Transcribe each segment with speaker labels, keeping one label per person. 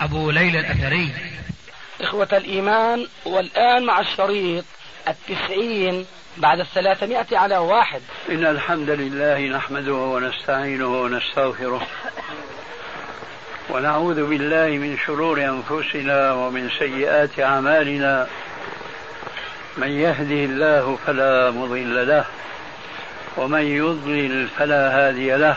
Speaker 1: أبو ليلى الأثري.
Speaker 2: إخوة الإيمان والآن مع الشريط التسعين بعد الثلاثمائة على واحد.
Speaker 3: إن الحمد لله نحمده ونستعينه ونستغفره ونعوذ بالله من شرور أنفسنا ومن سيئات أعمالنا. من يهده الله فلا مضل له ومن يضلل فلا هادي له.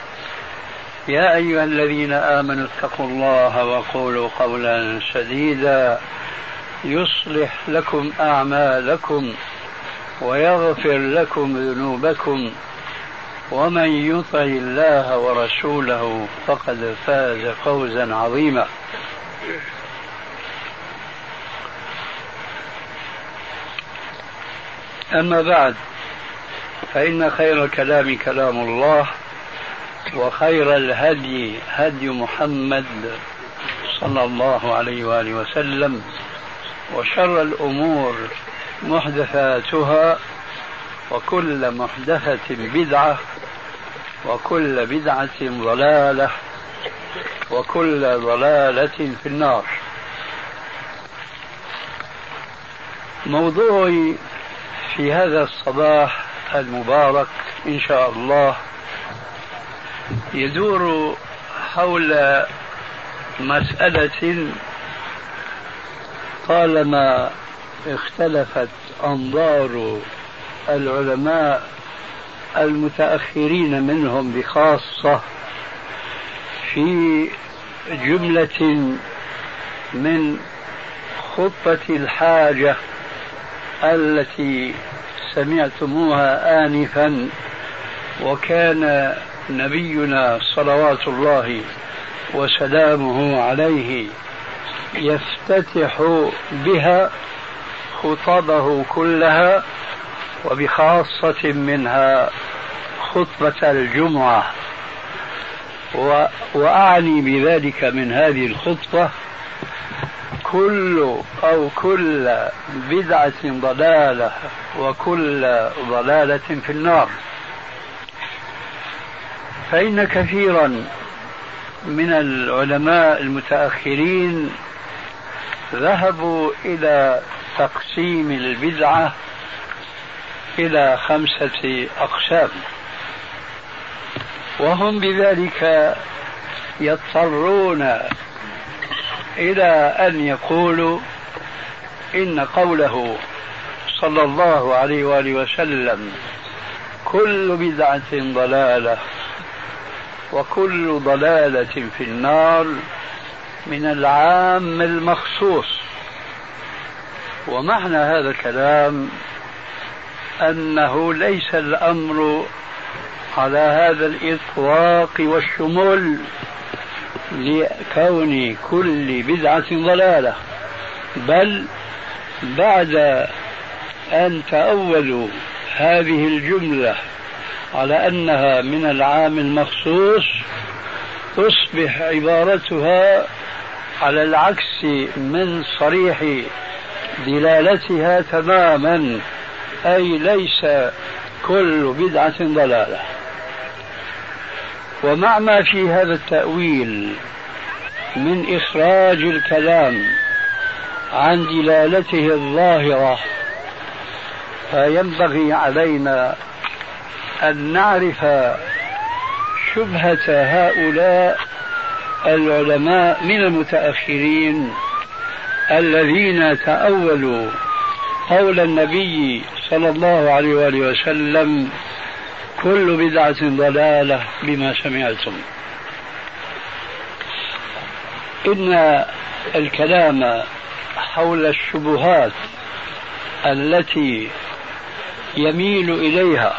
Speaker 3: يا أيها الذين آمنوا اتقوا الله وقولوا قولا سديدا يصلح لكم أعمالكم ويغفر لكم ذنوبكم ومن يطع الله ورسوله فقد فاز فوزا عظيما أما بعد فإن خير الكلام كلام الله وخير الهدي هدي محمد صلى الله عليه وآله وسلم وشر الأمور محدثاتها وكل محدثة بدعة وكل بدعة ضلالة وكل ضلالة في النار. موضوعي في هذا الصباح المبارك إن شاء الله يدور حول مسألة طالما اختلفت أنظار العلماء المتأخرين منهم بخاصة في جملة من خطة الحاجة التي سمعتموها آنفا وكان نبينا صلوات الله وسلامه عليه يفتتح بها خطبه كلها وبخاصة منها خطبة الجمعة. وأعني بذلك من هذه الخطبة كل أو كل بدعة ضلالة وكل ضلالة في النار. فإن كثيرا من العلماء المتأخرين ذهبوا إلى تقسيم البدعة إلى خمسة أقسام. وهم بذلك يضطرون إلى أن يقولوا إن قوله صلى الله عليه وآله وسلم كل بدعة ضلالة. وكل ضلالة في النار من العام المخصوص. ومعنى هذا الكلام أنه ليس الأمر على هذا الإطلاق والشمول لكون كل بدعة ضلالة بل بعد أن تأولوا هذه الجملة على أنها من العام المخصوص تصبح عبارتها على العكس من صريح دلالتها تماما أي ليس كل بدعة ضلالة. ومع ما في هذا التأويل من إخراج الكلام عن دلالته الظاهرة فينبغي علينا أن نعرف شبهة هؤلاء العلماء من المتأخرين الذين تأولوا قول النبي صلى الله عليه وآله وسلم كل بدعة ضلالة بما سمعتم. إن الكلام حول الشبهات التي يميل إليها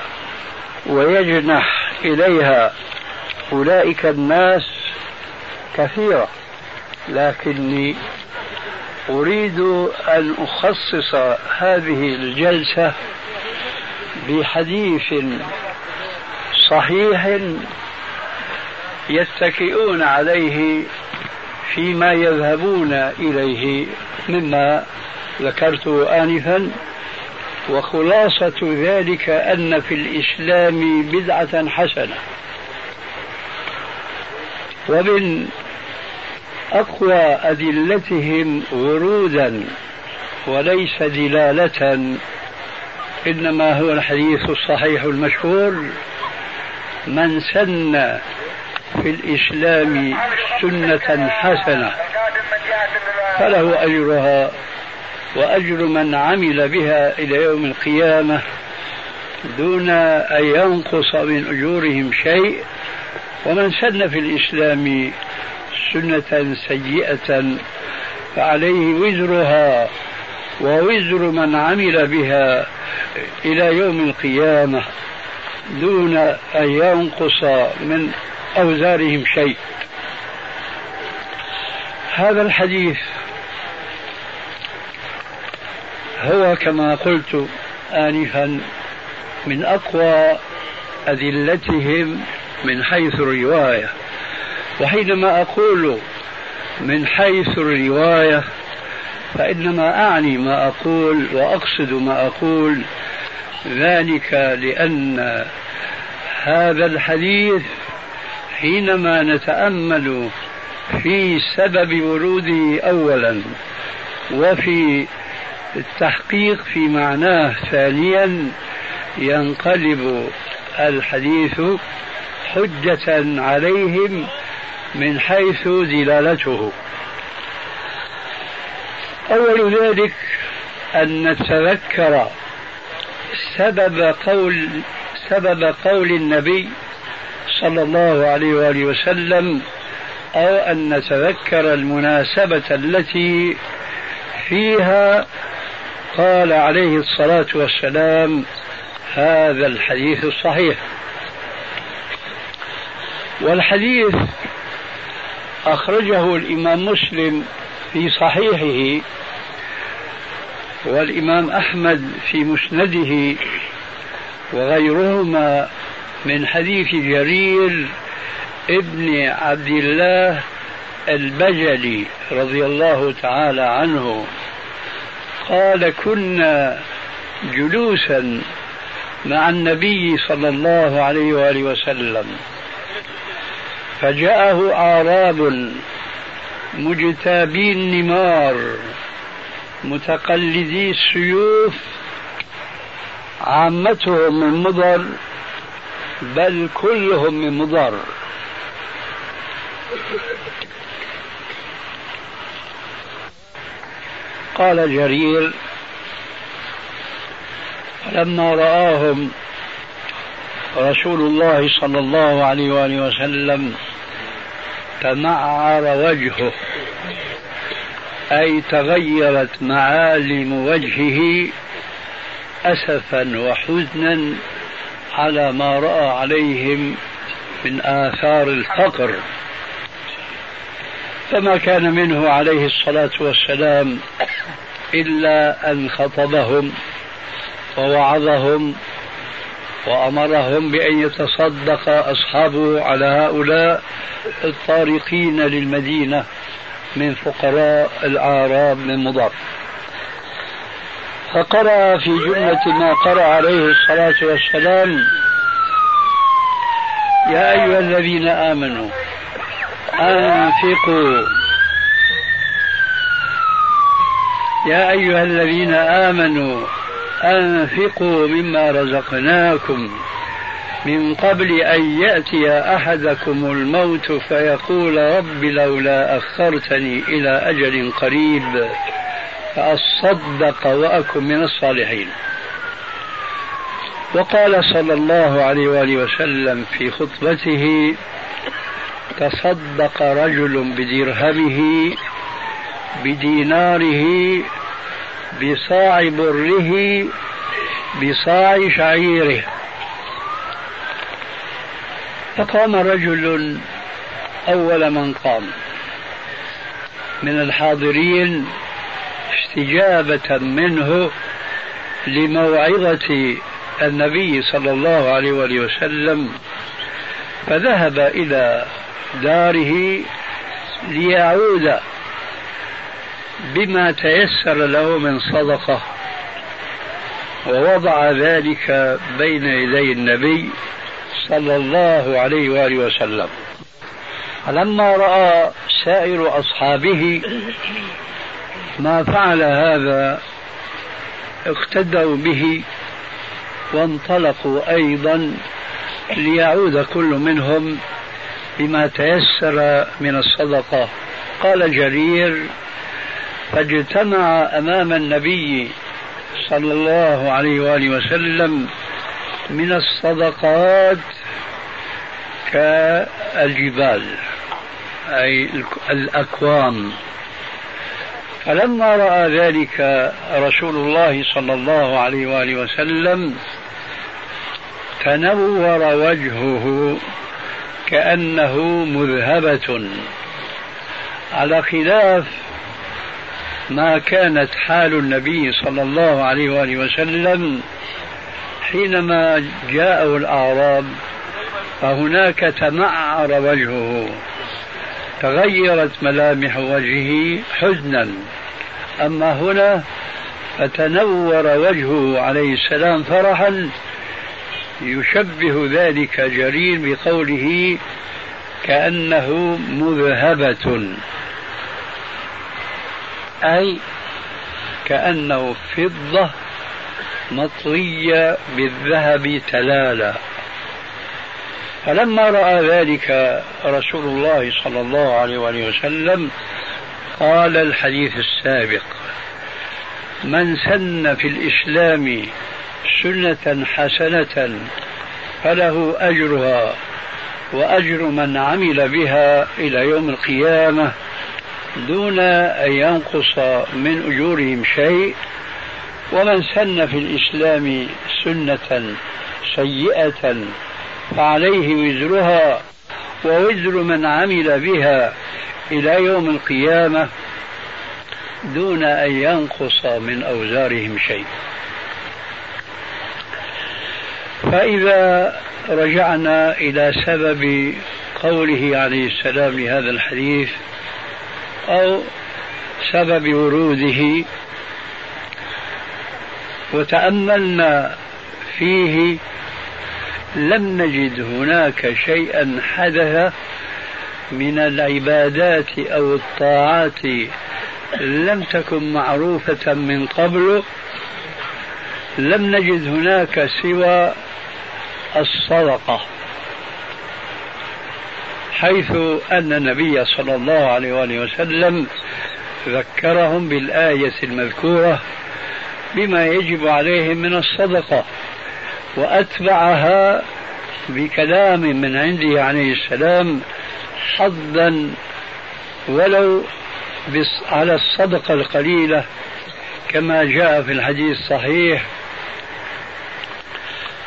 Speaker 3: ويجنح إليها أولئك الناس كثيرة لكني أريد أن أخصص هذه الجلسة بحديث صحيح يتكئون عليه فيما يذهبون إليه مما ذكرته آنفا. وخلاصة ذلك أن في الإسلام بدعة حسنة. ومن أقوى أدلتهم ورودا وليس دلالة إنما هو الحديث الصحيح المشهور من سن في الإسلام سنة حسنة فله أجرها وأجر من عمل بها إلى يوم القيامة دون أن ينقص من أجورهم شيء. ومن سن في الإسلام سنة سيئة فعليه وزرها ووزر من عمل بها إلى يوم القيامة دون أن ينقص من أوزارهم شيء. هذا الحديث هو كما قلت آنفا من أقوى أدلتهم من حيث الرواية. وحينما أقول من حيث الرواية فإنما أعني ما أقول وأقصد ما أقول ذلك لأن هذا الحديث حينما نتأمل في سبب وروده اولا وفي التحقيق في معناه ثانيا ينقلب الحديث حجة عليهم من حيث دلالته أول ذلك أن نتذكر سبب قول سبب قول النبي صلى الله عليه وآله وسلم أو أن نتذكر المناسبة التي فيها قال عليه الصلاة والسلام هذا الحديث الصحيح. والحديث أخرجه الإمام مسلم في صحيحه والإمام أحمد في مسنده وغيرهما من حديث جرير ابن عبد الله البجلي رضي الله تعالى عنه. قال كنا جلوسا مع النبي صلى الله عليه وآله وسلم. فجاءه أعراب مجتابي النمار متقلدي السيوف عامتهم من مضر بل كلهم من مضر. قال جرير لما رآهم رسول الله صلى الله عليه وآله وسلم تمعر وجهه أي تغيرت معالم وجهه أسفا وحزنا على ما رأى عليهم من آثار الفقر. فما كان منه عليه الصلاة والسلام إلا أن خطبهم ووعظهم وأمرهم بأن يتصدق أصحابه على هؤلاء الطارقين للمدينة من فقراء الأعراب من مضر فقرأ في جملة ما قرأ عليه الصلاة والسلام يا أيها الذين آمنوا أنفقوا. يا أيها الذين آمنوا أنفقوا مما رزقناكم من قبل أن يأتي أحدكم الموت فيقول رب لولا أخرتني إلى أجل قريب فأصدق وأكن من الصالحين. وقال صلى الله عليه وآله وسلم في خطبته تصدق رجل بدرهمه بديناره بصاع بره بصاع شعيره. فقام رجل أول من قام. من الحاضرين استجابة منه لموعظة النبي صلى الله عليه وآله وسلم فذهب إلى داره ليعود بما تيسر له من صدقة. ووضع ذلك بين يدي النبي صلى الله عليه وآله وسلم. فلما رأى سائر أصحابه ما فعل هذا اقتدوا به وانطلقوا أيضا ليعود كل منهم بما تيسر من الصدقة. قال جرير فاجتمع أمام النبي صلى الله عليه وآله وسلم من الصدقات كالجبال أي الأكوام فلما رأى ذلك رسول الله صلى الله عليه وآله وسلم تنور وجهه كأنه مذهبة. على خلاف ما كانت حال النبي صلى الله عليه وآله وسلم حينما جاءه الأعراب فهناك تمعر وجهه تغيرت ملامح وجهه حزنا. أما هنا فتنور وجهه عليه السلام فرحا يشبه ذلك جرير بقوله كأنه مذهبة. أي كأنه فضة مطوية بالذهب تلالا. فلما رأى ذلك رسول الله صلى الله عليه وآله وسلم قال الحديث السابق من سن في الإسلام سنة حسنة فله أجرها وأجر من عمل بها إلى يوم القيامة دون أن ينقص من أجورهم شيء ومن سن في الإسلام سنة سيئة فعليه وزرها ووزر من عمل بها إلى يوم القيامة دون أن ينقص من أوزارهم شيء. فإذا رجعنا إلى سبب قوله عليه السلام لهذا الحديث أو سبب وروده. وتأملنا فيه لم نجد هناك شيئا حدث من العبادات أو الطاعات لم تكن معروفة من قبل. لم نجد هناك سوى الصدقة. حيث أن النبي صلى الله عليه وآله وسلم ذكرهم بالآية المذكورة بما يجب عليهم من الصدقة وأتبعها بكلام من عنده عليه السلام حظا ولو على الصدقة القليلة كما جاء في الحديث الصحيح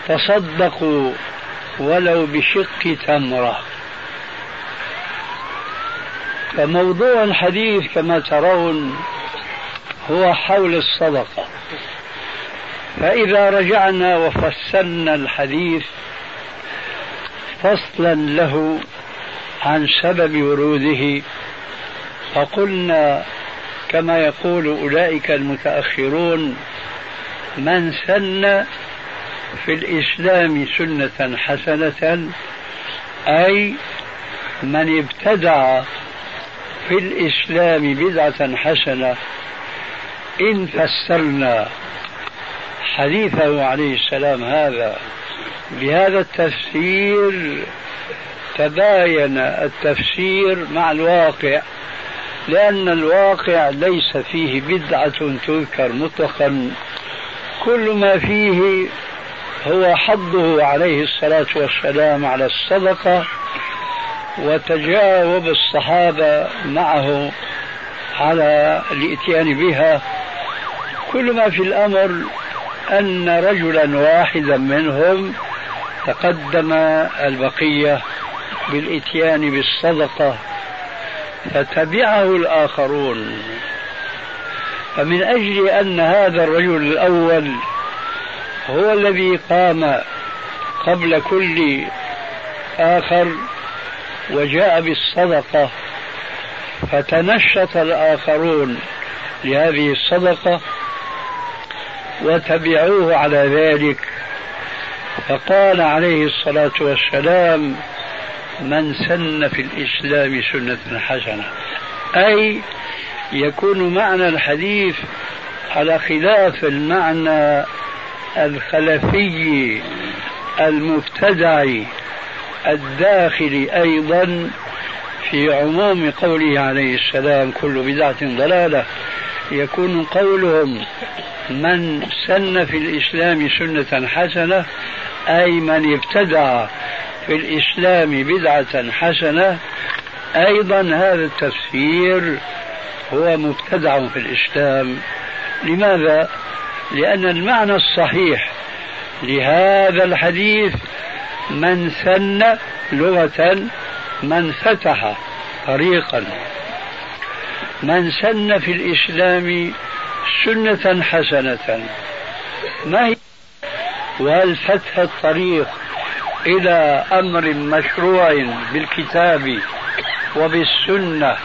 Speaker 3: تصدقوا ولو بشق تمرة فموضوع الحديث كما ترون هو حول الصدقه فإذا رجعنا وفسرنا الحديث فصلا له عن سبب وروده فقلنا كما يقول أولئك المتأخرون من سن في الإسلام سنة حسنة أي من ابتدع في الإسلام بدعة حسنة. إن فسرنا حديثه عليه السلام هذا بهذا التفسير تباين التفسير مع الواقع لأن الواقع ليس فيه بدعة تذكر مطلقا. كل ما فيه هو حضه عليه الصلاة والسلام على الصدقة. وتجاوب الصحابة معه على الإتيان بها. كل ما في الأمر أن رجلا واحدا منهم تقدم البقية بالإتيان بالصدقة فتبعه الآخرون. فمن أجل أن هذا الرجل الأول هو الذي قام قبل كل آخر وجاء بالصدقة فتنشط الآخرون لهذه الصدقة وتبعوه على ذلك. فقال عليه الصلاة والسلام من سن في الإسلام سنة حسنة. أي يكون معنى الحديث على خلاف المعنى الخلفي المبتدع الداخل أيضا في عموم قوله عليه السلام كل بدعة ضلالة يكون قولهم من سن في الإسلام سنة حسنة أي من ابتدع في الإسلام بدعة حسنة أيضا هذا التفسير هو مبتدع في الإسلام لماذا؟ لأن المعنى الصحيح لهذا الحديث من سن لغة من فتح طريقا. من سن في الإسلام سنة حسنة. ما هي؟ وهل فتح الطريق إلى أمر مشروع بالكتاب وبالسنة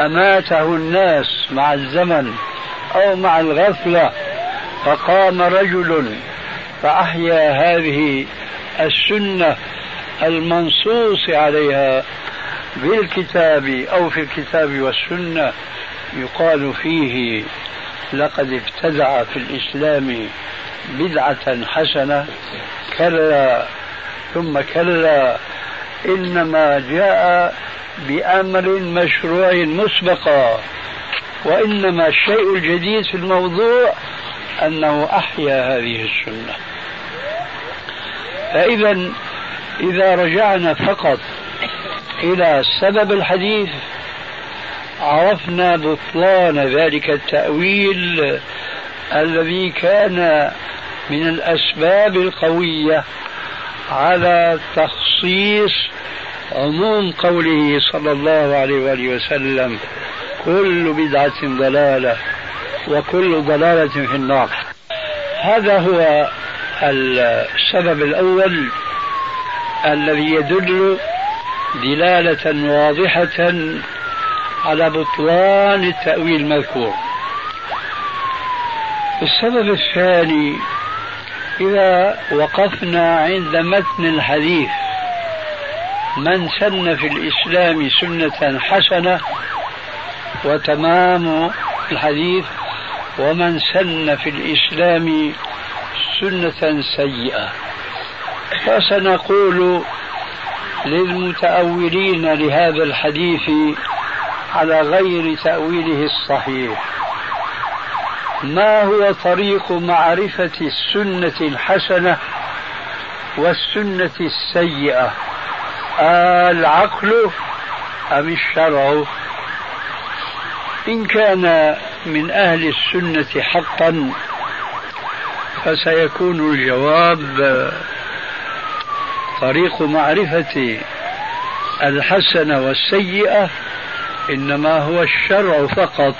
Speaker 3: أماته الناس مع الزمن أو مع الغفلة؟ فقام رجل فأحيا هذه السنة المنصوص عليها بالكتاب أو في الكتاب والسنة يقال فيه لقد ابتدع في الإسلام بدعة حسنة كلا ثم كلا إنما جاء بأمر مشروع مسبقا وإنما الشيء الجديد في الموضوع أنه أحيا هذه السنة. فإذا إذا رجعنا فقط إلى سبب الحديث عرفنا بطلان ذلك التأويل الذي كان من الأسباب القوية على تخصيص عموم قوله صلى الله عليه وآله وسلم كل بدعة ضلالة وكل ضلالة في النار. هذا هو السبب الأول الذي يدل دلالة واضحة على بطلان التأويل المذكور. السبب الثاني إذا وقفنا عند متن الحديث من سن في الإسلام سنة حسنة وتمام الحديث ومن سن في الإسلام سنة سيئة. فسنقول للمتأولين لهذا الحديث على غير تأويله الصحيح. ما هو طريق معرفة السنة الحسنة والسنة السيئة؟ العقل أم الشرع؟ إن كان من أهل السنة حقا فسيكون الجواب طريق معرفة الحسنة والسيئة إنما هو الشرع فقط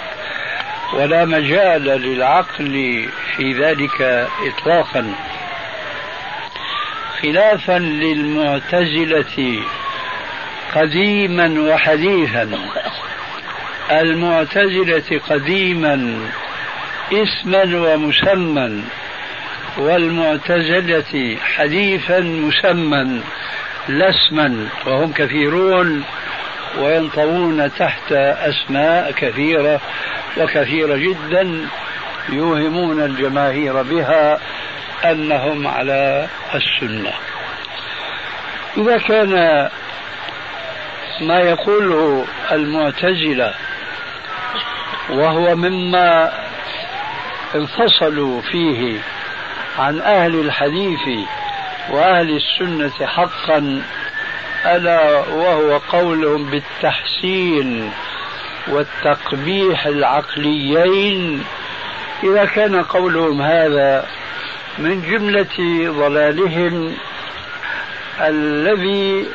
Speaker 3: ولا مجال للعقل في ذلك إطلاقا. خلافا للمعتزلة قديما وحديثا. المعتزلة قديما اسما ومسمى والمعتزلة حديثا مسمى لا اسما وهم كثيرون وينطوون تحت أسماء كثيرة وكثيرة جدا يوهمون الجماهير بها أنهم على السنة. إذا كان ما يقوله المعتزلة وهو مما انفصلوا فيه عن أهل الحديث وأهل السنة حقا ألا وهو قولهم بالتحسين والتقبيح العقليين. إذا كان قولهم هذا من جملة ضلالهم الذي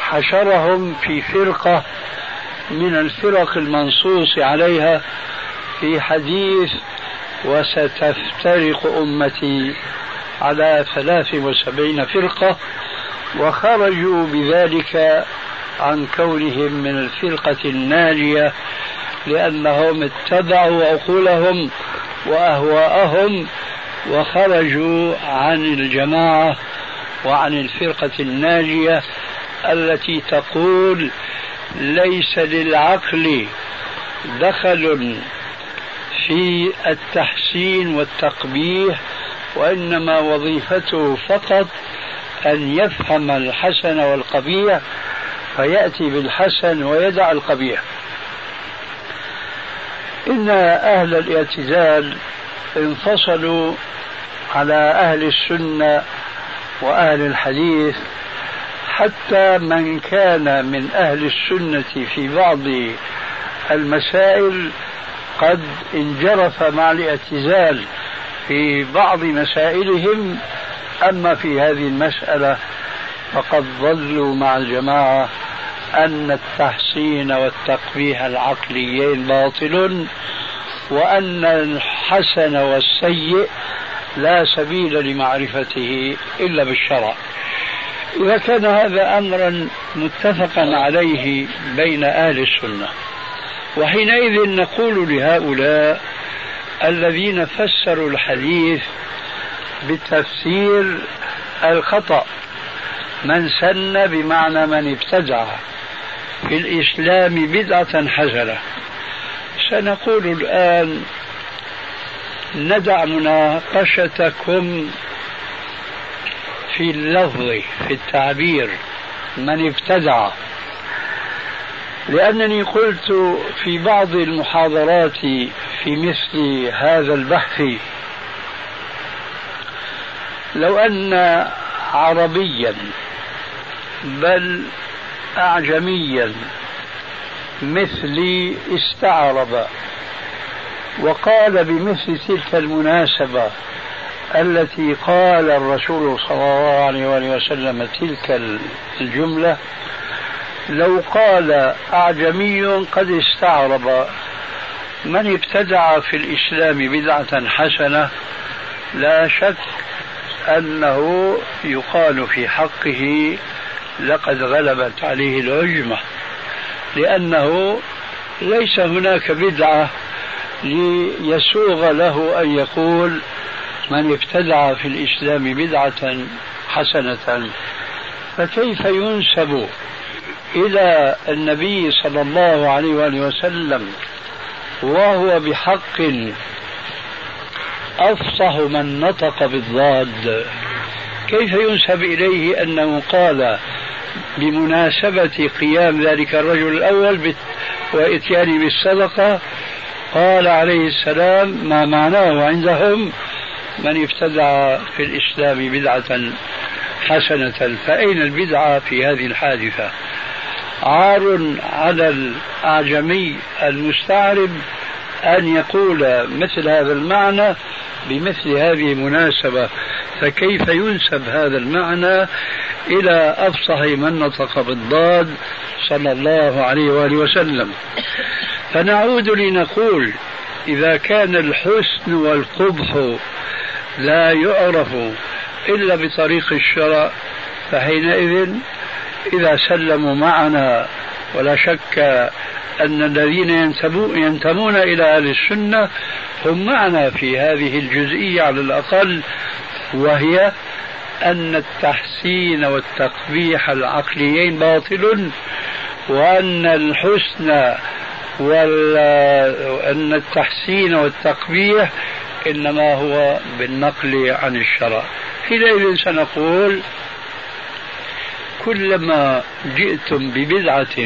Speaker 3: حشرهم في فرقة من الفرق المنصوص عليها في حديث وستفترق أمتي على ثلاث وسبعين فرقة وخرجوا بذلك عن كونهم من الفرقة الناجية لأنهم اتبعوا عقولهم وأهواءهم وخرجوا عن الجماعة وعن الفرقة الناجية التي تقول ليس للعقل دخل في التحسين والتقبيح وإنما وظيفته فقط أن يفهم الحسن والقبيح فيأتي بالحسن ويدع القبيح. إن أهل الاعتزال انفصلوا على أهل السنة وأهل الحديث حتى من كان من أهل السنة في بعض المسائل قد انجرف مع الاعتزال في بعض مسائلهم أما في هذه المسألة فقد ظلوا مع الجماعة أن التحسين والتقبيح العقليين باطل وأن الحسن والسيء لا سبيل لمعرفته إلا بالشرع. إذا كان هذا أمرا متفقا عليه بين أهل السنة. وحينئذ نقول لهؤلاء الذين فسروا الحديث بالتفسير الخطأ من سن بمعنى من ابتدع في الإسلام بدعة حسنة. سنقول الآن ندع مناقشتكم في اللفظ في التعبير من ابتدع. لأنني قلت في بعض المحاضرات في مثل هذا البحث لو أن عربيا بل أعجميا مثلي استعرب وقال بمثل تلك المناسبة التي قال الرسول صلى الله عليه وسلم تلك الجملة لو قال أعجمي قد استعرب. من ابتدع في الإسلام بدعة حسنة لا شك أنه يقال في حقه لقد غلبت عليه العجمة لأنه ليس هناك بدعة ليسوغ له أن يقول من ابتدع في الإسلام بدعة حسنة. فكيف ينسب إلى النبي صلى الله عليه وآله وسلم وهو بحق أفصح من نطق بالضاد. كيف ينسب إليه أنه قال بمناسبة قيام ذلك الرجل الأول وإتيانه بالصدقة قال عليه السلام ما معناه عندهم من ابتدع في الإسلام بدعة حسنة فأين البدعة في هذه الحادثة؟ عار على الأعجمي المستعرب أن يقول مثل هذا المعنى بمثل هذه المناسبة فكيف ينسب هذا المعنى إلى أفصح من نطق بالضاد صلى الله عليه وآله وسلم؟ فنعود لنقول إذا كان الحسن والقبح لا يعرف إلا بطريق الشرع فحينئذ إذا سلموا معنا ولا شك أن الذين ينتمون إلى أهل السنة هم معنا في هذه الجزئية على الأقل وهي أن التحسين والتقبيح العقليين باطل وأن الحسن وأن التحسين والتقبيح إنما هو بالنقل عن الشرع. حينئذ سنقول كلما جئتم ببدعة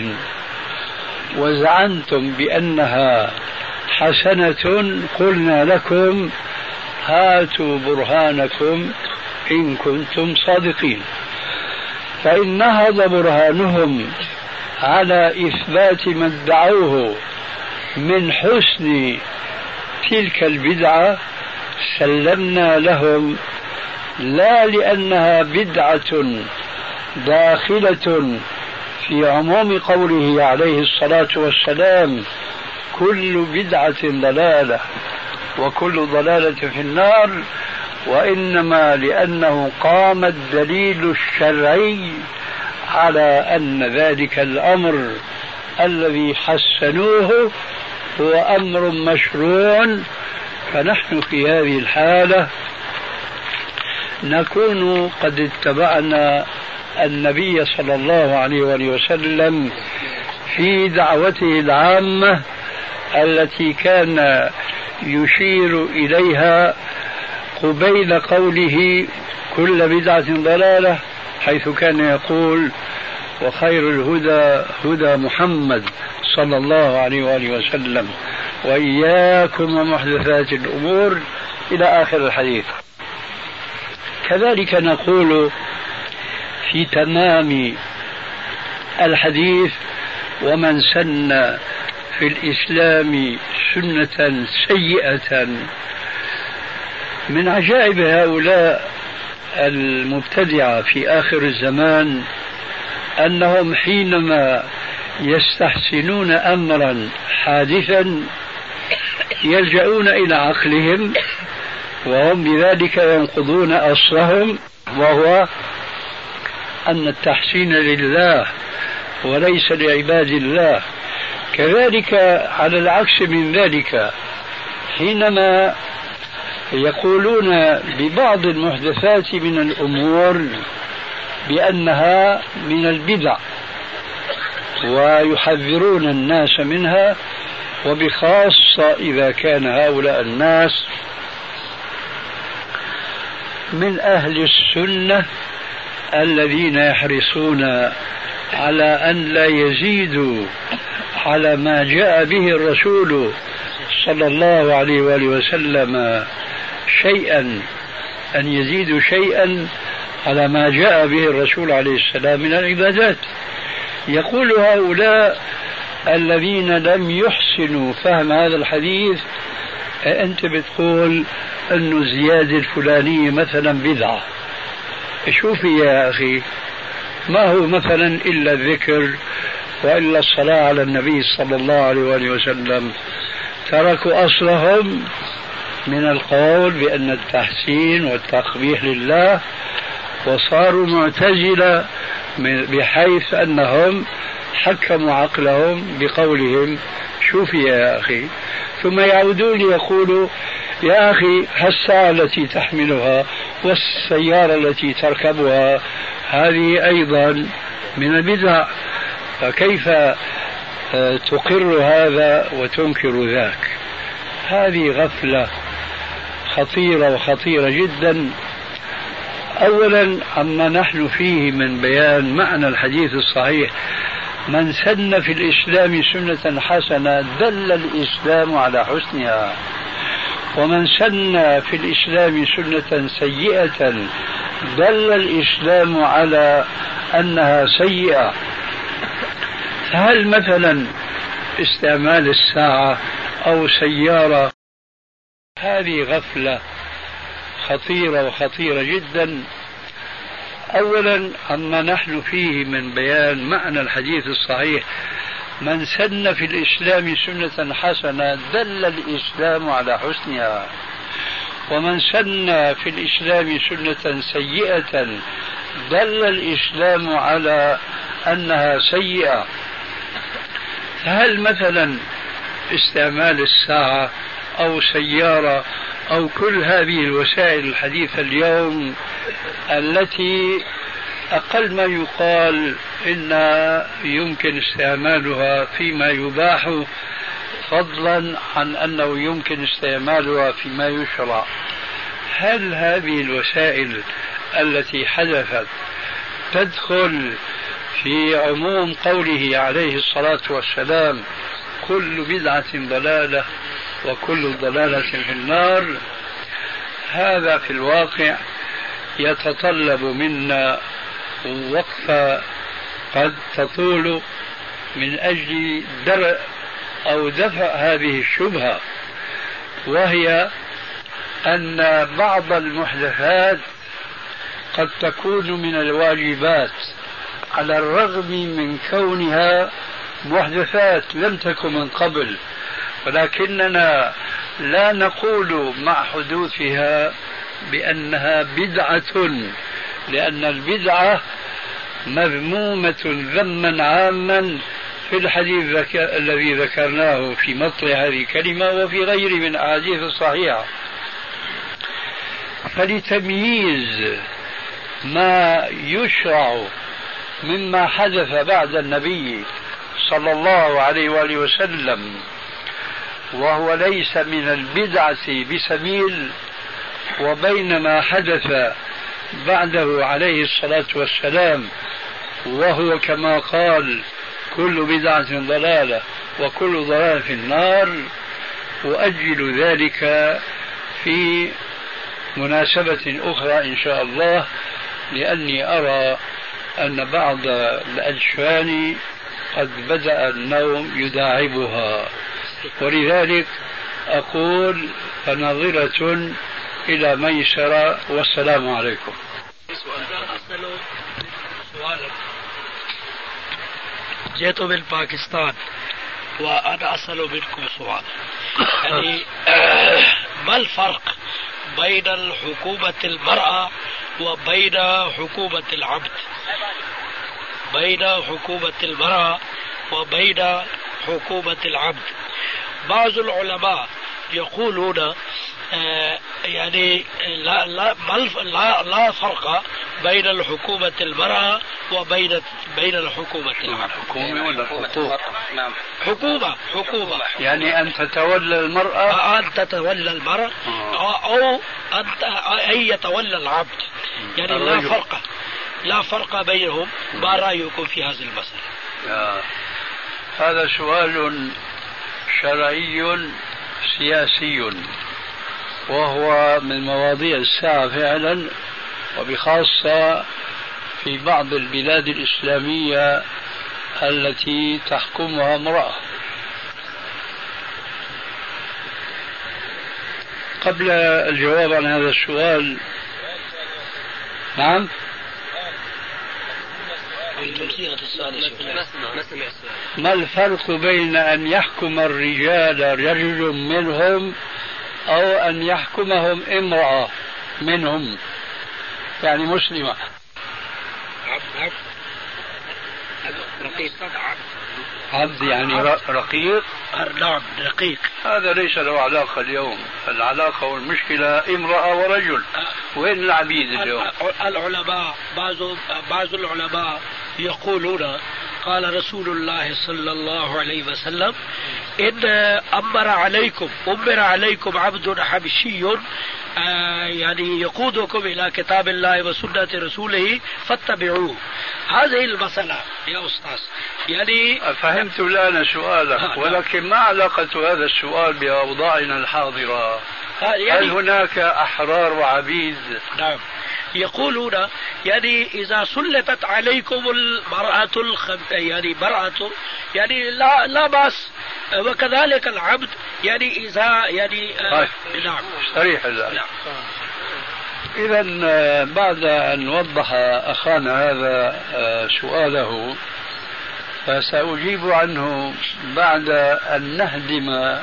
Speaker 3: وزعمتم بأنها حسنة قلنا لكم هاتوا برهانكم إن كنتم صادقين. فإن نهض برهانهم على إثبات ما ادعوه من حسن تلك البدعة سلمنا لهم لا لأنها بدعة داخلة في عموم قوله عليه الصلاة والسلام كل بدعة ضلالة وكل ضلالة في النار وإنما لأنه قام الدليل الشرعي على أن ذلك الأمر الذي حسنوه هو أمر مشروع. فنحن في هذه الحالة نكون قد اتبعنا النبي صلى الله عليه وآله وسلم في دعوته العامة التي كان يشير إليها قبيل قوله كل بدعة ضلالة حيث كان يقول وخير الهدى هدى محمد صلى الله عليه وآله وسلم وإياكم ومحدثات الأمور. إلى آخر الحديث. كذلك نقول في تمام الحديث ومن سن في الإسلام سنة سيئة. من عجائب هؤلاء المبتدعة في آخر الزمان أنهم حينما يستحسنون أمرا حادثا يلجؤون إلى عقلهم وهم بذلك ينقضون أصلهم وهو أن التحسين لله وليس لعباد الله. كذلك على العكس من ذلك حينما يقولون ببعض المحدثات من الأمور بأنها من البدع ويحذرون الناس منها وبخاصة إذا كان هؤلاء الناس من أهل السنة الذين يحرصون على أن لا يزيدوا على ما جاء به الرسول صلى الله عليه وآله وسلم شيئا أن يزيدوا شيئا على ما جاء به الرسول عليه السلام من العبادات. يقول هؤلاء الذين لم يحسنوا فهم هذا الحديث أنت بتقول أن الزيادة الفلانية مثلا بدعة شوفي يا أخي ما هو مثلا إلا الذكر وإلا الصلاة على النبي صلى الله عليه وآله وسلم. تركوا أصلهم من القول بأن التحسين والتقبيح لله وصاروا معتزلة بحيث أنهم حكموا عقلهم بقولهم. شوفي يا أخي ثم يعودون ليقولوا يا أخي الساعة التي تحملها والسيارة التي تركبها هذه أيضا من البدع. فكيف آه، تقر هذا وتنكر ذاك؟ هذه غفلة خطيرة وخطيرة جدا. أولا عما نحن فيه من بيان معنى الحديث الصحيح من سن في الإسلام سنة حسنة دل الإسلام على حسنها. ومن سن في الإسلام سنة سيئة دل الإسلام على أنها سيئة. هل مثلا استعمال الساعة أو سيارة؟ هذه غفلة خطيرة وخطيرة جدا. أولا عما نحن فيه من بيان معنى الحديث الصحيح من سن في الإسلام سنة حسنة دل الإسلام على حسنها. ومن سن في الإسلام سنة سيئة دل الإسلام على أنها سيئة. فهل مثلا استعمال الساعة أو سيارة أو كل هذه الوسائل الحديثة اليوم التي أقل ما يقال إن يمكن استعمالها فيما يباح فضلا عن أنه يمكن استعمالها فيما يشرع. هل هذه الوسائل التي حدثت تدخل في عموم قوله عليه الصلاة والسلام كل بدعة ضلالة وكل ضلالة في النار؟ هذا في الواقع يتطلب منا وقفة قد تطول من أجل درء أو دفع هذه الشبهة وهي أن بعض المحدثات قد تكون من الواجبات على الرغم من كونها محدثات لم تكن من قبل ولكننا لا نقول مع حدوثها بأنها بدعة لأن البدعة مذمومة ذما عاما في الحديث ذك... الذي ذكرناه في مطلع هذه الكلمة وفي غيره من الأحاديث الصحيحة فلتمييز ما يشرع مما حدث بعد النبي صلى الله عليه وآله وسلم وهو ليس من البدعة بسبيل وبين ما حدث بعده عليه الصلاة والسلام وهو كما قال كل بدعة ضلالة وكل ضلالة في النار أؤجل ذلك في مناسبة أخرى إن شاء الله لأني أرى أن بعض الأجفان قد بدأ النوم يداعبها ولذلك أقول فنظرة إلى ميسرة والسلام عليكم.
Speaker 4: جئت من باكستان وأنا أسأل منكم سؤال. يعني ما الفرق بين الحكومة المرأة وبين حكومة العبد؟ بين حكومة المرأة وبين حكومة العبد. بعض العلماء يقولون آه يعني لا لا لا لا فرق بين الحكومة المرأة وبين بين الحكومة العبد
Speaker 3: حكومة ولا حقوق؟
Speaker 4: نعم. حكومة حكومة.
Speaker 3: يعني أن تتولى المرأة؟
Speaker 4: آه، أن تتولى المرأة. آه. أو أن أن يتولى العبد. يعني لا فرق لا فرق بينهم. ما رأيكم في هذه المسألة؟
Speaker 3: آه. هذا سؤال شرعي سياسي. وهو من مواضيع الساعة فعلا وبخاصة في بعض البلاد الإسلامية التي تحكمها امرأة. قبل الجواب عن هذا السؤال نعم؟ ما الفرق بين أن يحكم الرجال رجل منهم أو أن يحكمهم امرأة منهم يعني مسلمة.
Speaker 4: عبد
Speaker 3: رقيق عبد يعني رقيق؟
Speaker 4: نعم رقيق.
Speaker 3: هذا ليس له علاقة اليوم. العلاقة والمشكلة امرأة ورجل. وين العبيد اليوم؟
Speaker 4: العلماء بعض بعض العلماء يقولون قال رسول الله صلى الله عليه وسلم إن أمر عليكم أمر عليكم عبد حبشي آه يعني يقودكم إلى كتاب الله وسنة رسوله فاتبعوه. هذه المسألة يا أستاذ. يعني
Speaker 3: فهمت الآن سؤالك آه، نعم. ولكن ما علاقة هذا السؤال بأوضاعنا الحاضرة؟ يعني هل هناك أحرار وعبيد؟
Speaker 4: نعم. يقولون يعني إذا سلطت عليكم المرأة الخم... يعني مرأة يعني لا لا بأس. وكذلك العبد يعني إذا يعني
Speaker 3: آه طيب. نعم. صريح الآن نعم. إذا آه، بعد أن وضح أخانا هذا آه، سؤاله فسأجيب عنه بعد أن نهدم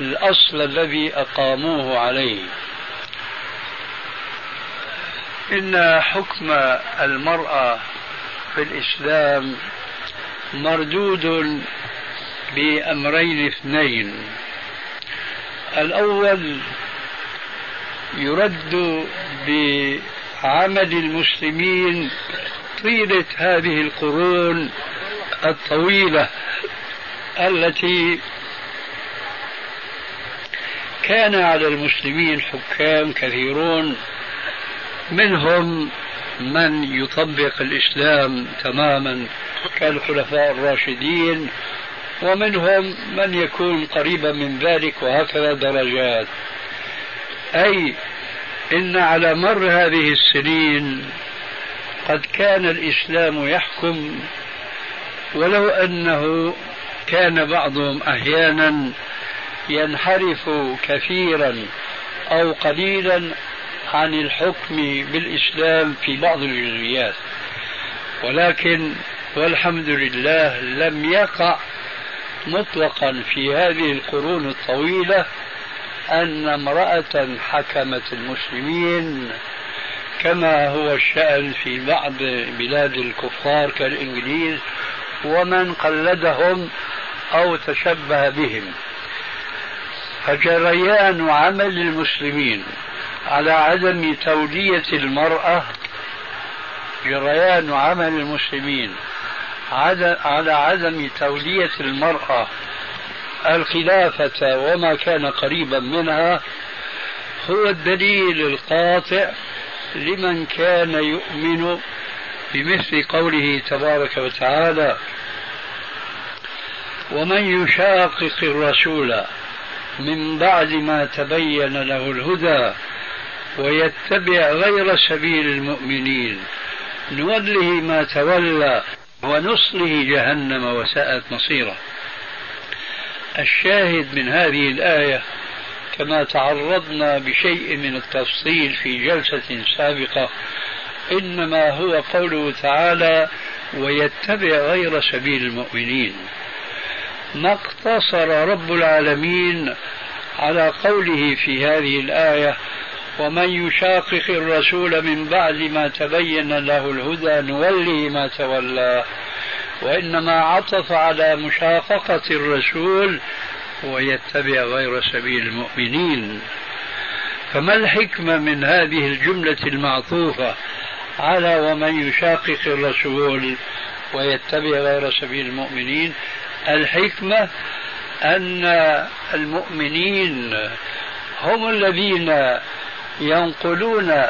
Speaker 3: الأصل الذي أقاموه عليه. إن حكم المرأة في الإسلام مردود بأمرين اثنين. الأول يرد بعمل المسلمين طيلة هذه القرون الطويلة التي كان على المسلمين حكام كثيرون منهم من يطبق الإسلام تماما كالخلفاء الراشدين ومنهم من يكون قريبا من ذلك وهكذا درجات. أي إن على مر هذه السنين قد كان الإسلام يحكم ولو أنه كان بعضهم أحيانا ينحرف كثيرا أو قليلا عن الحكم بالإسلام في بعض الجزئيات. ولكن والحمد لله لم يقع مطلقا في هذه القرون الطويلة أن امرأة حكمت المسلمين كما هو الشأن في بعض بلاد الكفار كالإنجليز ومن قلدهم أو تشبه بهم. فجريان عمل المسلمين على عدم تولية المرأة. جريان عمل المسلمين على عدم تولية المرأة. الخلافة وما كان قريبا منها هو الدليل القاطع لمن كان يؤمن بمثل قوله تبارك وتعالى ومن يشاقق الرسول من بعد ما تبين له الهدى ويتبع غير سبيل المؤمنين. نوله ما تولى ونصله جهنم وساءت مصيره. الشاهد من هذه الآية كما تعرضنا بشيء من التفصيل في جلسة سابقة إنما هو قوله تعالى ويتبع غير سبيل المؤمنين ما اقتصر رب العالمين على قوله في هذه الآية ومن يشاقق الرسول من بعد ما تبين له الهدى نوله ما تولى. وانما عطف على مشاققه الرسول ويتبع غير سبيل المؤمنين. فما الحكمه من هذه الجمله المعطوفه؟ على ومن يشاقق الرسول ويتبع غير سبيل المؤمنين. الحكمة أن المؤمنين هم الذين ينقلون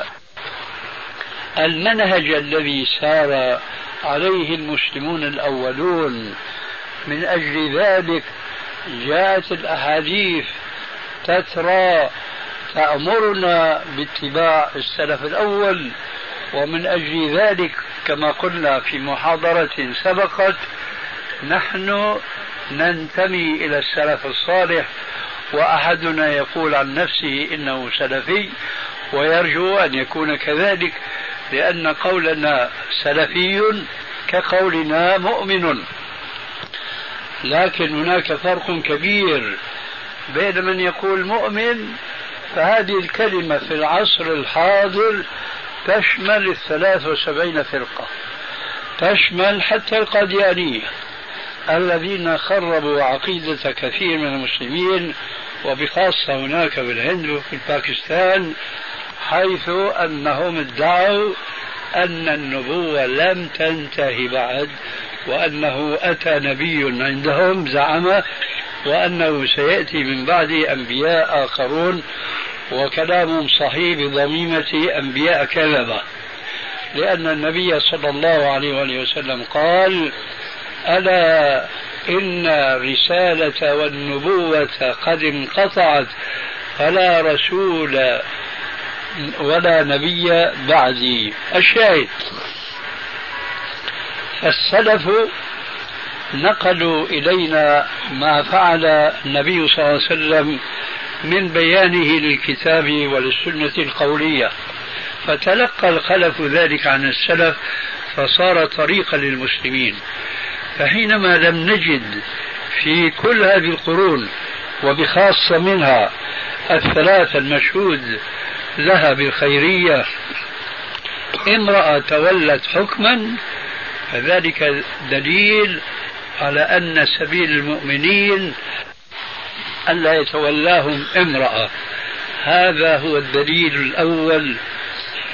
Speaker 3: المنهج الذي سار عليه المسلمون الأولون. من أجل ذلك جاءت الأحاديث تترى تأمرنا باتباع السلف الأول ومن أجل ذلك كما قلنا في محاضرة سبقت نحن ننتمي إلى السلف الصالح وأحدنا يقول عن نفسه إنه سلفي ويرجو أن يكون كذلك لأن قولنا سلفي كقولنا مؤمن. لكن هناك فرق كبير بين من يقول مؤمن فهذه الكلمة في العصر الحاضر تشمل الثلاث وسبعين فرقة تشمل حتى القاديانية. الذين خربوا عقيدة كثير من المسلمين وبخاصة هناك بالهند وفي باكستان حيث أنهم ادعوا أن النبوة لم تنتهي بعد وأنه أتى نبي عندهم زعم وأنه سيأتي من بعد أنبياء آخرون وكلام صحيح بضميمة أنبياء كذبة. لأن النبي صلى الله عليه وسلم قال ألا إن الرسالة والنبوة قد انقطعت فلا رسول ولا نبي بعدي. الشاهد فالسلف نقلوا إلينا ما فعل النبي صلى الله عليه وسلم من بيانه للكتاب وللسنة القولية. فتلقى الخلف ذلك عن السلف فصار طريقا للمسلمين. فحينما لم نجد في كل هذه القرون وبخاصة منها الثلاثة المشهود لها بالخيرية امرأة تولت حكما فذلك دليل على أن سبيل المؤمنين ألا يتولاهم امرأة. هذا هو الدليل الأول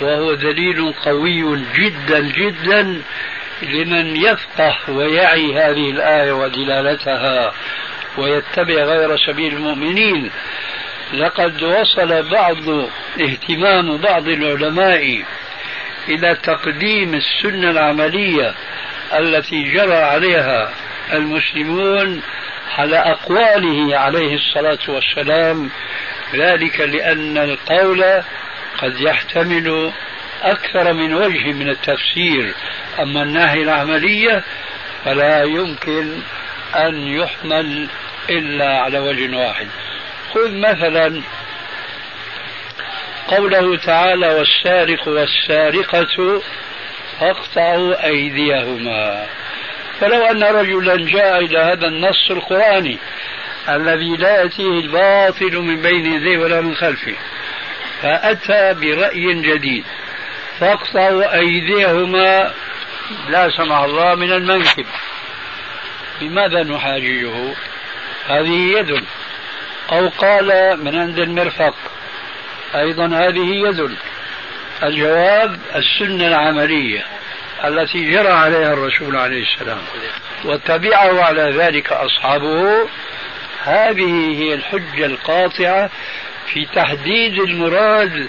Speaker 3: وهو دليل قوي جدا جدا لمن يفقه ويعي هذه الآية ودلالتها ويتبع غير سبيل المؤمنين لقد وصل بعض اهتمام بعض العلماء إلى تقديم السنة العملية التي جرى عليها المسلمون على أقواله عليه الصلاة والسلام ذلك لأن القول قد يحتمل أكثر من وجه من التفسير. أما الناحية العملية فلا يمكن أن يحمل إلا على وجه واحد. خذ مثلا قوله تعالى والسارق والسارقة فاقطعوا أيديهما. فلو أن رجلا جاء إلى هذا النص القرآني الذي لا يأتيه الباطل من بين يديه ولا من خلفه فأتى برأي جديد. فاقطعوا أيديهما. لا سمح الله من المنكب. بماذا نحاججه هذه يد. أو قال من عند المرفق أيضا هذه يد. الجواب السنة العملية التي جرى عليها الرسول عليه السلام واتبعه على ذلك أصحابه. هذه هي الحجة القاطعة في تحديد المراد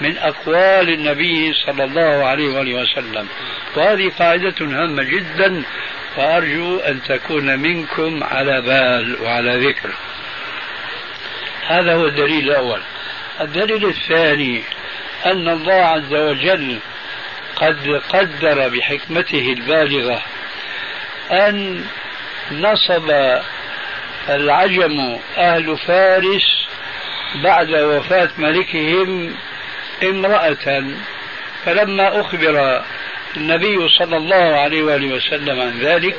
Speaker 3: من أقوال النبي صلى الله عليه وآله وسلم. وهذه قاعدة هامة جدا وأرجو أن تكون منكم على بال وعلى ذكر. هذا هو الدليل الأول. الدليل الثاني أن الله عز وجل قد قدر بحكمته البالغة أن نصب العجم أهل فارس بعد وفاة ملكهم امرأة فلما أخبر النبي صلى الله عليه وآله وسلم عن ذلك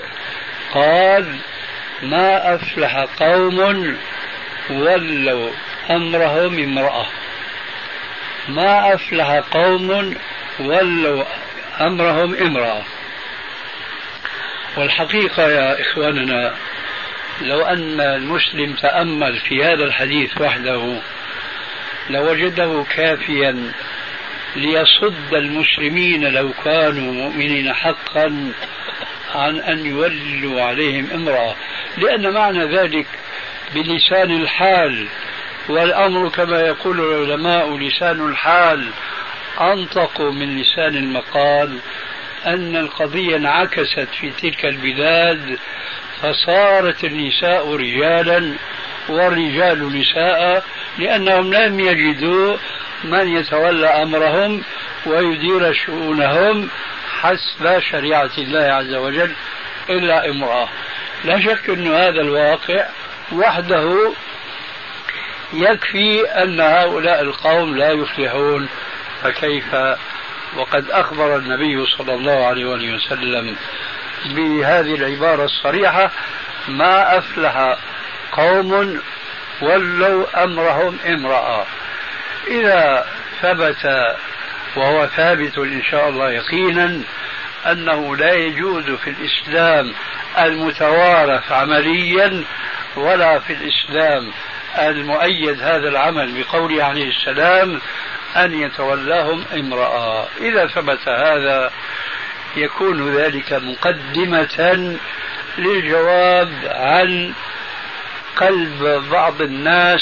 Speaker 3: قال ما أفلح قوم ولوا أمرهم امرأة. ما أفلح قوم ولوا أمرهم امرأة. والحقيقة يا إخواننا لو أن المسلم تأمل في هذا الحديث وحده لوجده كافيا ليصد المسلمين لو كانوا مؤمنين حقا عن أن يولوا عليهم امرأة لأن معنى ذلك بلسان الحال والأمر كما يقول العلماء لسان الحال أنطق من لسان المقال أن القضية انعكست في تلك البلاد فصارت النساء رجالا والرجال نساء لأنهم لم يجدوا من يتولى أمرهم ويدير شؤونهم حسب شريعة الله عز وجل إلا امرأة. لا شك أن هذا الواقع وحده يكفي أن هؤلاء القوم لا يفلحون. فكيف؟ وقد أخبر النبي صلى الله عليه وسلم بهذه العبارة الصريحة ما أفلح قوم ولوا أمرهم امرأة. إذا ثبت وهو ثابت إن شاء الله يقينا أنه لا يجوز في الإسلام المتوارث عمليا ولا في الإسلام المؤيد هذا العمل بقوله عليه السلام أن يتولاهم امرأة. إذا ثبت هذا يكون ذلك مقدمة للجواب عن قلب بعض الناس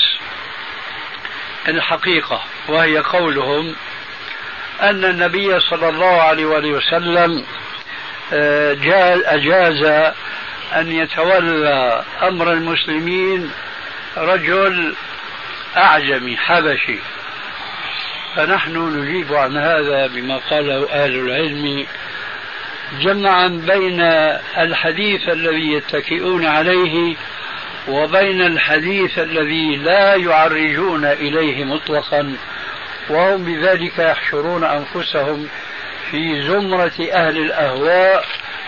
Speaker 3: الحقيقة وهي قولهم أن النبي صلى الله عليه وسلم آه، أجاز أن يتولى أمر المسلمين رجل أعجمي حبشي. فنحن نجيب عن هذا بما قاله أهل العلم جمعا بين الحديث الذي يتكئون عليه وبين الحديث الذي لا يعرجون إليه مطلقا وهم بذلك يحشرون أنفسهم في زمرة أهل الأهواء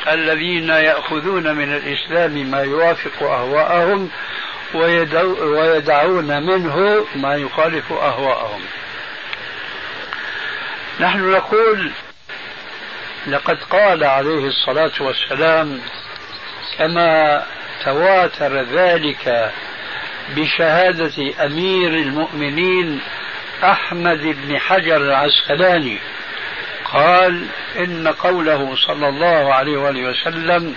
Speaker 3: الذين يأخذون من الإسلام ما يوافق أهواءهم ويدعون منه ما يخالف أهواءهم. نحن نقول لقد قال عليه الصلاة والسلام كما تواتر ذلك بشهادة أمير المؤمنين أحمد بن حجر العسقلاني. قال إن قوله صلى الله عليه وآله وسلم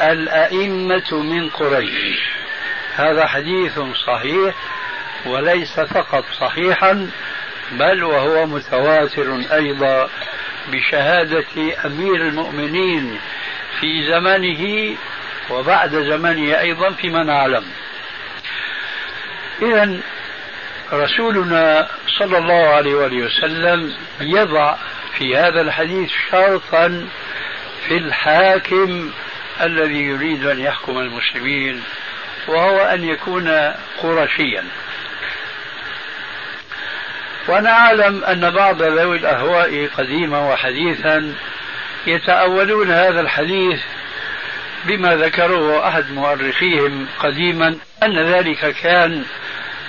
Speaker 3: الأئمة من قريش. هذا حديث صحيح وليس فقط صحيحا بل وهو متواتر أيضا بشهادة أمير المؤمنين في زمنه وبعد زمنه أيضا فيما نعلم. إذا رسولنا صلى الله عليه وآله وسلم يضع في هذا الحديث شرطا في الحاكم الذي يريد أن يحكم المسلمين وهو أن يكون قرشيا. وأنا أعلم أن بعض ذوي الأهواء قديما وحديثا يتأولون هذا الحديث بما ذكره أحد مؤرخيهم قديما أن ذلك كان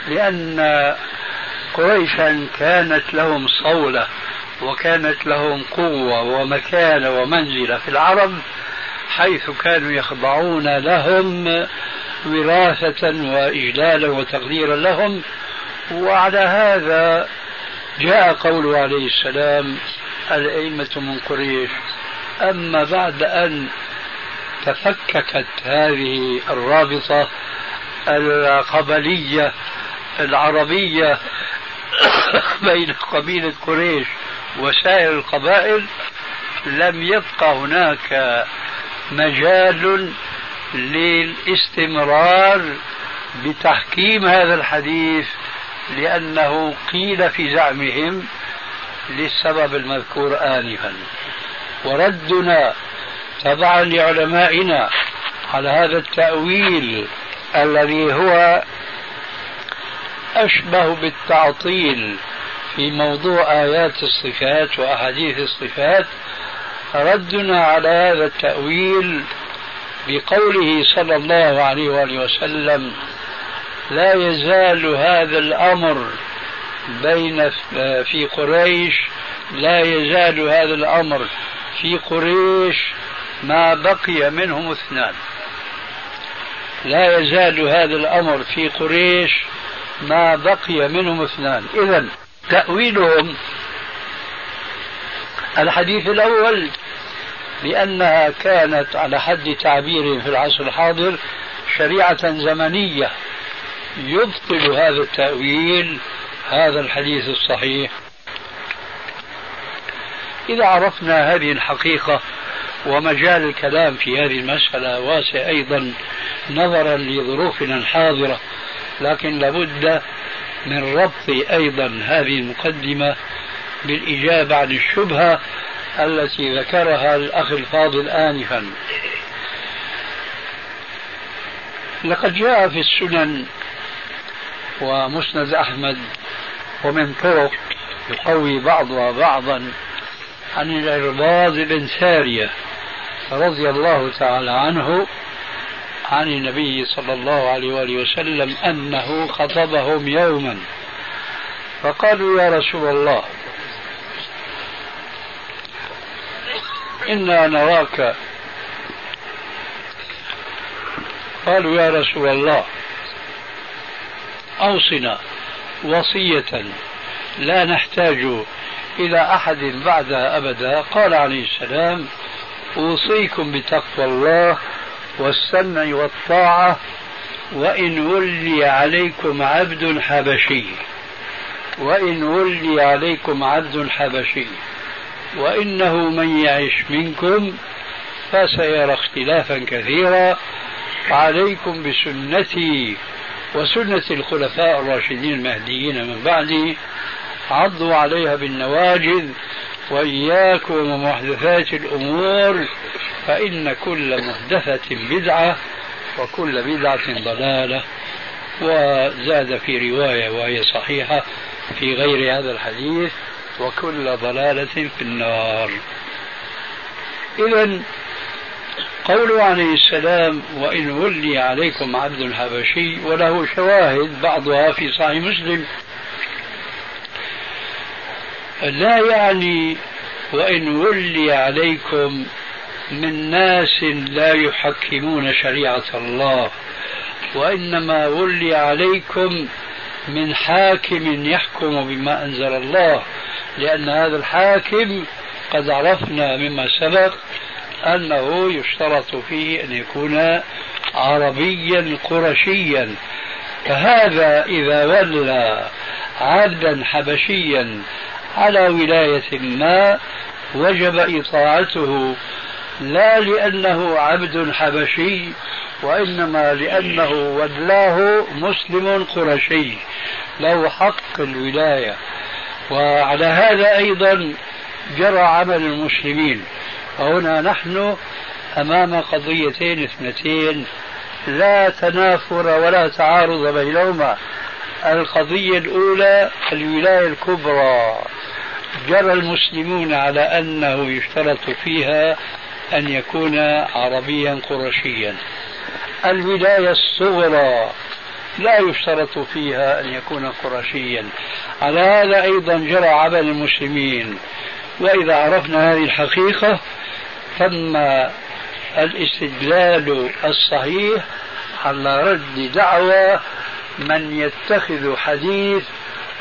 Speaker 3: لأن قريشا كانت لهم صولة وكانت لهم قوة ومكانة ومنزلة في العرب حيث كانوا يخضعون لهم وراثة وإجلالا وتقديرا لهم. وعلى هذا جاء قوله عليه السلام الأئمة من قريش أما بعد أن تفككت هذه الرابطة القبلية العربية بين قبيلة قريش وسائر القبائل لم يبقى هناك مجال للاستمرار بتحكيم هذا الحديث لأنه قيل في زعمهم للسبب المذكور آنفا. وردنا تبعا لعلمائنا على هذا التأويل الذي هو أشبه بالتعطيل في موضوع آيات الصفات وأحاديث الصفات ردنا على هذا التأويل بقوله صلى الله عليه وآله وسلم لا يزال هذا الأمر بين في قريش لا يزال هذا الأمر في قريش ما بقي منهم اثنان. لا يزال هذا الأمر في قريش ما بقي منهم اثنان. إذا تأويلهم الحديث الأول لأنها كانت على حد تعبيرهم في العصر الحاضر شريعة زمنية يبطل هذا التأويل هذا الحديث الصحيح. إذا عرفنا هذه الحقيقة ومجال الكلام في هذه المسألة واسع أيضا نظرا لظروفنا الحاضرة لكن لابد من ربط أيضا هذه المقدمة بالإجابة عن الشبهة التي ذكرها الأخ الفاضل آنفا. لقد جاء في السنن ومسند أحمد ومن طرق يقوي بعضها بعضا عن العرباض بن سارية رضي الله تعالى عنه عن النبي صلى الله عليه وآله وسلم أنه خطبهم يوما. فقالوا يا رسول الله إنا نراك. قالوا يا رسول الله أوصنا وصية لا نحتاج إلى أحد بعدها أبدا. قال عليه السلام أوصيكم بتقوى الله والسمع والطاعة وإن ولي عليكم عبد حبشي. وإن ولي عليكم عبد حبشي. وإنه من يعش منكم فسيرى اختلافا كثيرا. عليكم بسنتي وسنة الخلفاء الراشدين المهديين من بعدي. عضوا عليها بالنواجذ وإياكم ومحدثات الأمور فإن كل محدثة بدعة وكل بدعة ضلالة. وزاد في رواية وهي صحيحة في غير هذا الحديث وكل ضلالة في النار. إذا قوله عليه السلام وإن ولي عليكم عبد حبشي وله شواهد بعضها في صحيح مسلم. لا يعني وإن ولي عليكم من ناس لا يحكمون شريعة الله وإنما ولي عليكم من حاكم يحكم بما أنزل الله لأن هذا الحاكم قد عرفنا مما سبق أنه يشترط فيه أن يكون عربيا قرشيا. فهذا إذا ولى عبدا حبشيا على ولاية ما وجب إطاعته لا لأنه عبد حبشي وإنما لأنه ولاه مسلم قرشي. له حق الولاية. وعلى هذا أيضا جرى عمل المسلمين. وهنا نحن أمام قضيتين اثنتين. لا تنافر ولا تعارض بينهما. القضية الأولى الولاية الكبرى. جرى المسلمون على أنه يشترط فيها أن يكون عربيا قرشيا الولاية الصغرى لا يشترط فيها أن يكون قرشيا على هذا أيضا جرى عمل المسلمين. وإذا عرفنا هذه الحقيقة تم الاستدلال الصحيح على رد دعوى من يتخذ حديث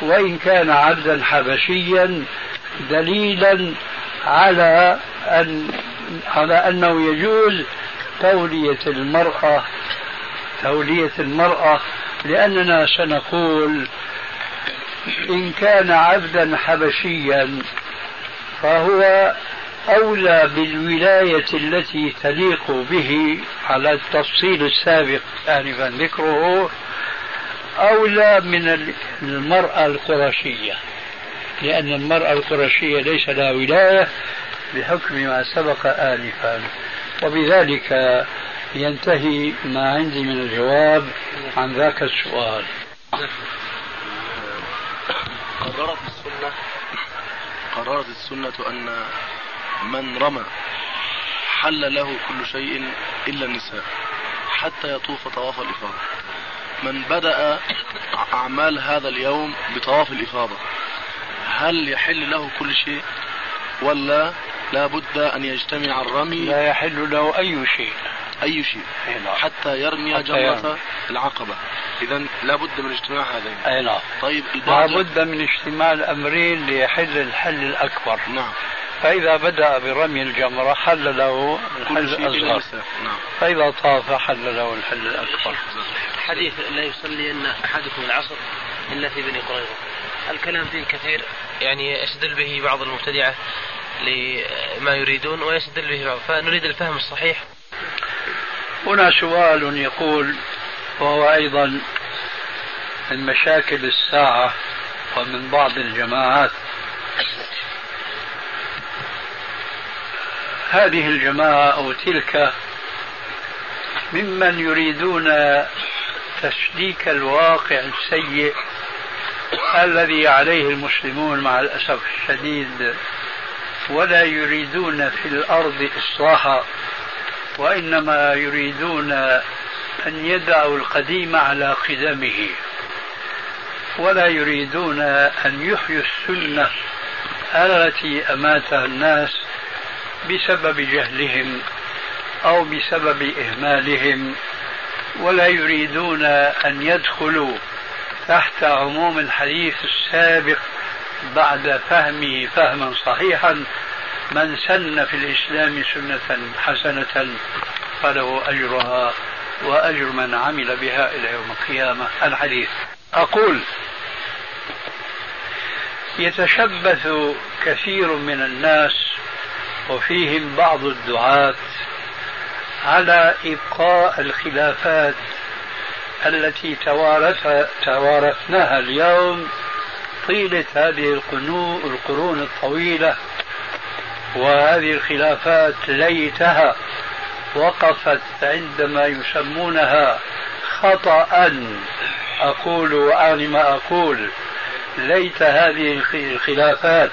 Speaker 3: وإن كان عبدا حبشيا دليلا على أن على أنه يجوز تولية المرأة تولية المرأة لأننا سنقول إن كان عبدا حبشيا فهو أولى بالولاية التي تليق به على التفصيل السابق. آنفا ذكره. أولى من المرأة القرشية لأن المرأة القرشية ليس لها ولاية بحكم ما سبق آنفا. وبذلك ينتهي ما عندي من الجواب عن ذاك السؤال.
Speaker 5: قررت السنة قررت السنة أن من رمى حل له كل شيء إلا النساء حتى يطوف طواف الإفاضة. من بدأ أعمال هذا اليوم بطواف الإفاضة. هل يحل له كل شيء ولا لا بد أن يجتمع الرمي؟
Speaker 3: لا يحل له أي شيء.
Speaker 5: أي شيء.
Speaker 3: نعم.
Speaker 5: حتى يرمي
Speaker 3: حتى
Speaker 5: جمرة
Speaker 3: يرمي.
Speaker 5: العقبة. إذا لا بد من اجتماع هذين.
Speaker 3: أي نعم.
Speaker 5: طيب البعض
Speaker 3: لابد من اجتماع الأمرين ليحل الحل الأكبر.
Speaker 5: نعم.
Speaker 3: فإذا بدأ برمي الجمرة حل له الحل الأصغر.
Speaker 5: نعم.
Speaker 3: فإذا طاف حل له الحل الأكبر.
Speaker 6: حديث لا يصلين أحدكم العصر إلا في بني قريظة. الكلام فيه كثير يعني يستدل به بعض المبتدعة لما يريدون ويستدل به بعض. فنريد الفهم الصحيح.
Speaker 3: هنا سؤال يقول وهو أيضا من مشاكل الساعة ومن بعض الجماعات. هذه الجماعة أو تلك ممن يريدون تسليك الواقع السيء الذي عليه المسلمون مع الأسف الشديد. ولا يريدون في الأرض إصلاحا وإنما يريدون أن يدعوا القديم على قدمه. ولا يريدون أن يحيوا السنة التي أماتها الناس بسبب جهلهم أو بسبب إهمالهم. ولا يريدون أن يدخلوا تحت عموم الحديث السابق بعد فهمه فهما صحيحا من سن في الإسلام سنة حسنة فله أجرها وأجر من عمل بها إلى يوم القيامة. الحديث. أقول يتشبث كثير من الناس وفيهم بعض الدعاة على إبقاء الخلافات التي توارث توارثناها اليوم طيلة هذه القرون الطويلة وهذه الخلافات ليتها وقفت عندما يسمونها خطأ. أقول وأعني ما أقول. ليت هذه الخ- الخلافات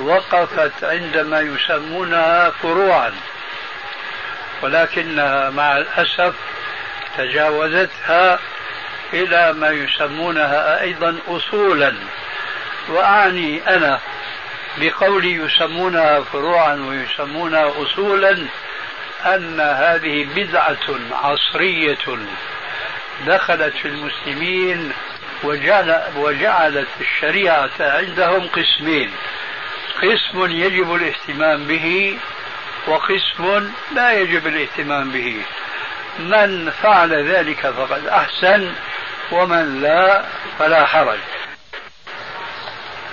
Speaker 3: وقفت عندما يسمونها فروعا. ولكنها مع الأسف تجاوزتها إلى ما يسمونها أيضا أصولا. وأعني أنا بقولي يسمونها فروعا ويسمونها أصولا أن هذه بدعة عصرية دخلت في المسلمين وجعل وجعلت الشريعة عندهم قسمين. قسم يجب الاهتمام به وقسم لا يجب الاهتمام به. من فعل ذلك فقد أحسن ومن لا فلا حرج.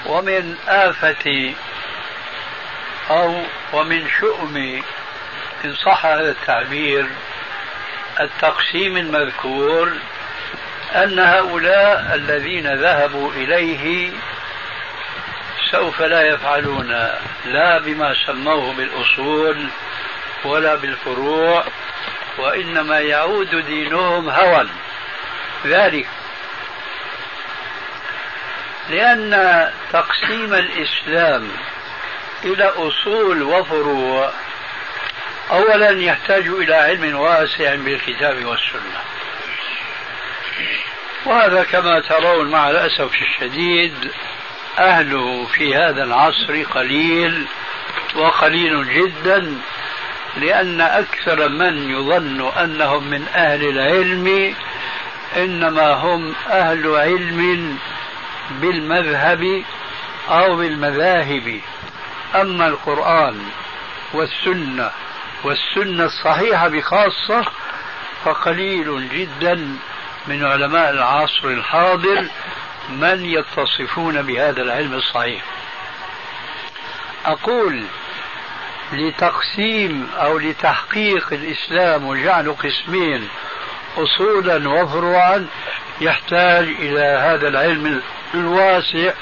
Speaker 3: ومن آفة أو ومن شؤم إن صح هذا التعبير التقسيم المذكور أن هؤلاء الذين ذهبوا إليه سوف لا يفعلون لا بما سموه بالأصول ولا بالفروع وإنما يعود دينهم هوى. ذلك لأن تقسيم الإسلام إلى أصول وفروع أولا يحتاج إلى علم واسع بالكتاب والسنة. وهذا كما ترون مع الأسف الشديد أهله في هذا العصر قليل وقليل جدا لأن أكثر من يظن أنهم من أهل العلم إنما هم أهل علم بالمذهب أو بالمذاهب. أما القرآن والسنة والسنة الصحيحة بخاصة فقليل جدا من علماء العصر الحاضر من يتصفون بهذا العلم الصحيح؟ أقول لتقسيم أو لتحقيق الإسلام وجعله قسمين أصولا وفروعا يحتاج إلى هذا العلم الواسع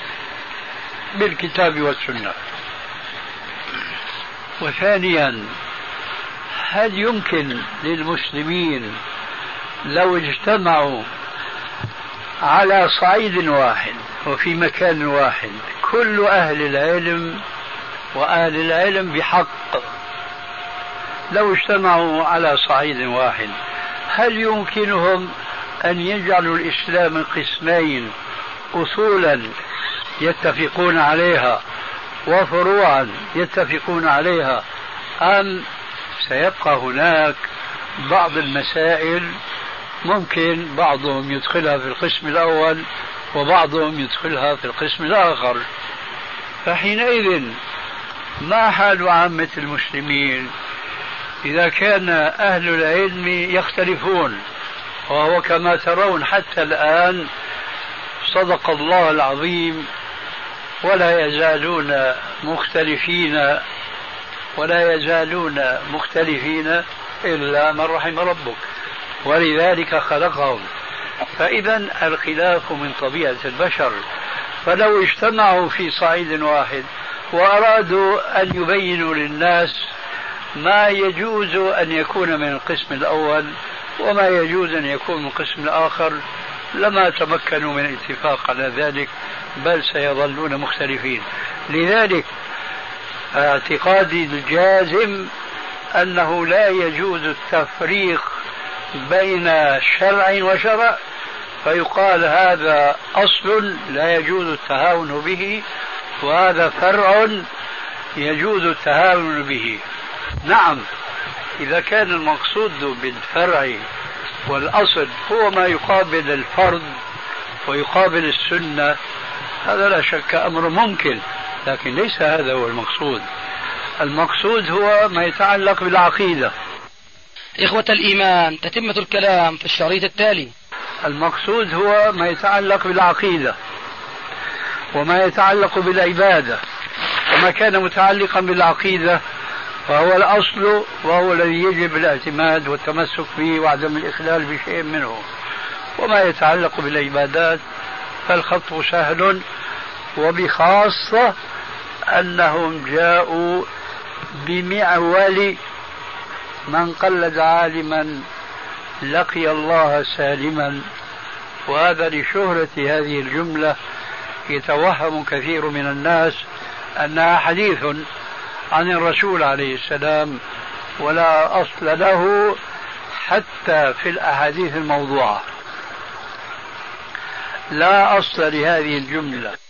Speaker 3: بالكتاب والسنة. وثانيا هل يمكن للمسلمين لو اجتمعوا على صعيد واحد وفي مكان واحد. كل أهل العلم وأهل العلم بحق. لو اجتمعوا على صعيد واحد هل يمكنهم أن يجعلوا الإسلام قسمين أصولا يتفقون عليها وفروعا يتفقون عليها أم سيبقى هناك بعض المسائل ممكن بعضهم يدخلها في القسم الأول وبعضهم يدخلها في القسم الآخر. فحينئذ ما حال عامة المسلمين؟ إذا كان أهل العلم يختلفون وهو كما ترون حتى الآن صدق الله العظيم ولا يزالون مختلفين ولا يزالون مختلفين إلا من رحم ربك. ولذلك خلقهم. فإذا الخلاف من طبيعة البشر. فلو اجتمعوا في صعيد واحد وأرادوا أن يبينوا للناس ما يجوز أن يكون من القسم الأول وما يجوز أن يكون من القسم الآخر لما تمكنوا من الاتفاق على ذلك بل سيظلون مختلفين. لذلك اعتقادي الجازم أنه لا يجوز التفريق بين شرع وشرع فيقال هذا أصل لا يجوز التهاون به وهذا فرع يجوز التهاون به. نعم إذا كان المقصود بالفرع والأصل هو ما يقابل الفرد ويقابل السنة هذا لا شك أمر ممكن لكن ليس هذا هو المقصود. المقصود هو ما يتعلق بالعقيدة.
Speaker 2: إخوة الإيمان تتمة الكلام في الشريط التالي.
Speaker 3: المقصود هو ما يتعلق بالعقيدة وما يتعلق بالعبادة. وما كان متعلقا بالعقيدة فهو الأصل وهو الذي يجب الاعتماد والتمسك به وعدم الإخلال بشيء منه. وما يتعلق بالعبادات فالخط سهل وبخاصة أنهم جاءوا بمعول من قلد عالما لقي الله سالما. وهذا لشهرة هذه الجملة يتوهم كثير من الناس أنها حديث عن الرسول عليه السلام ولا أصل له حتى في الأحاديث الموضوعة. لا أصل لهذه الجملة.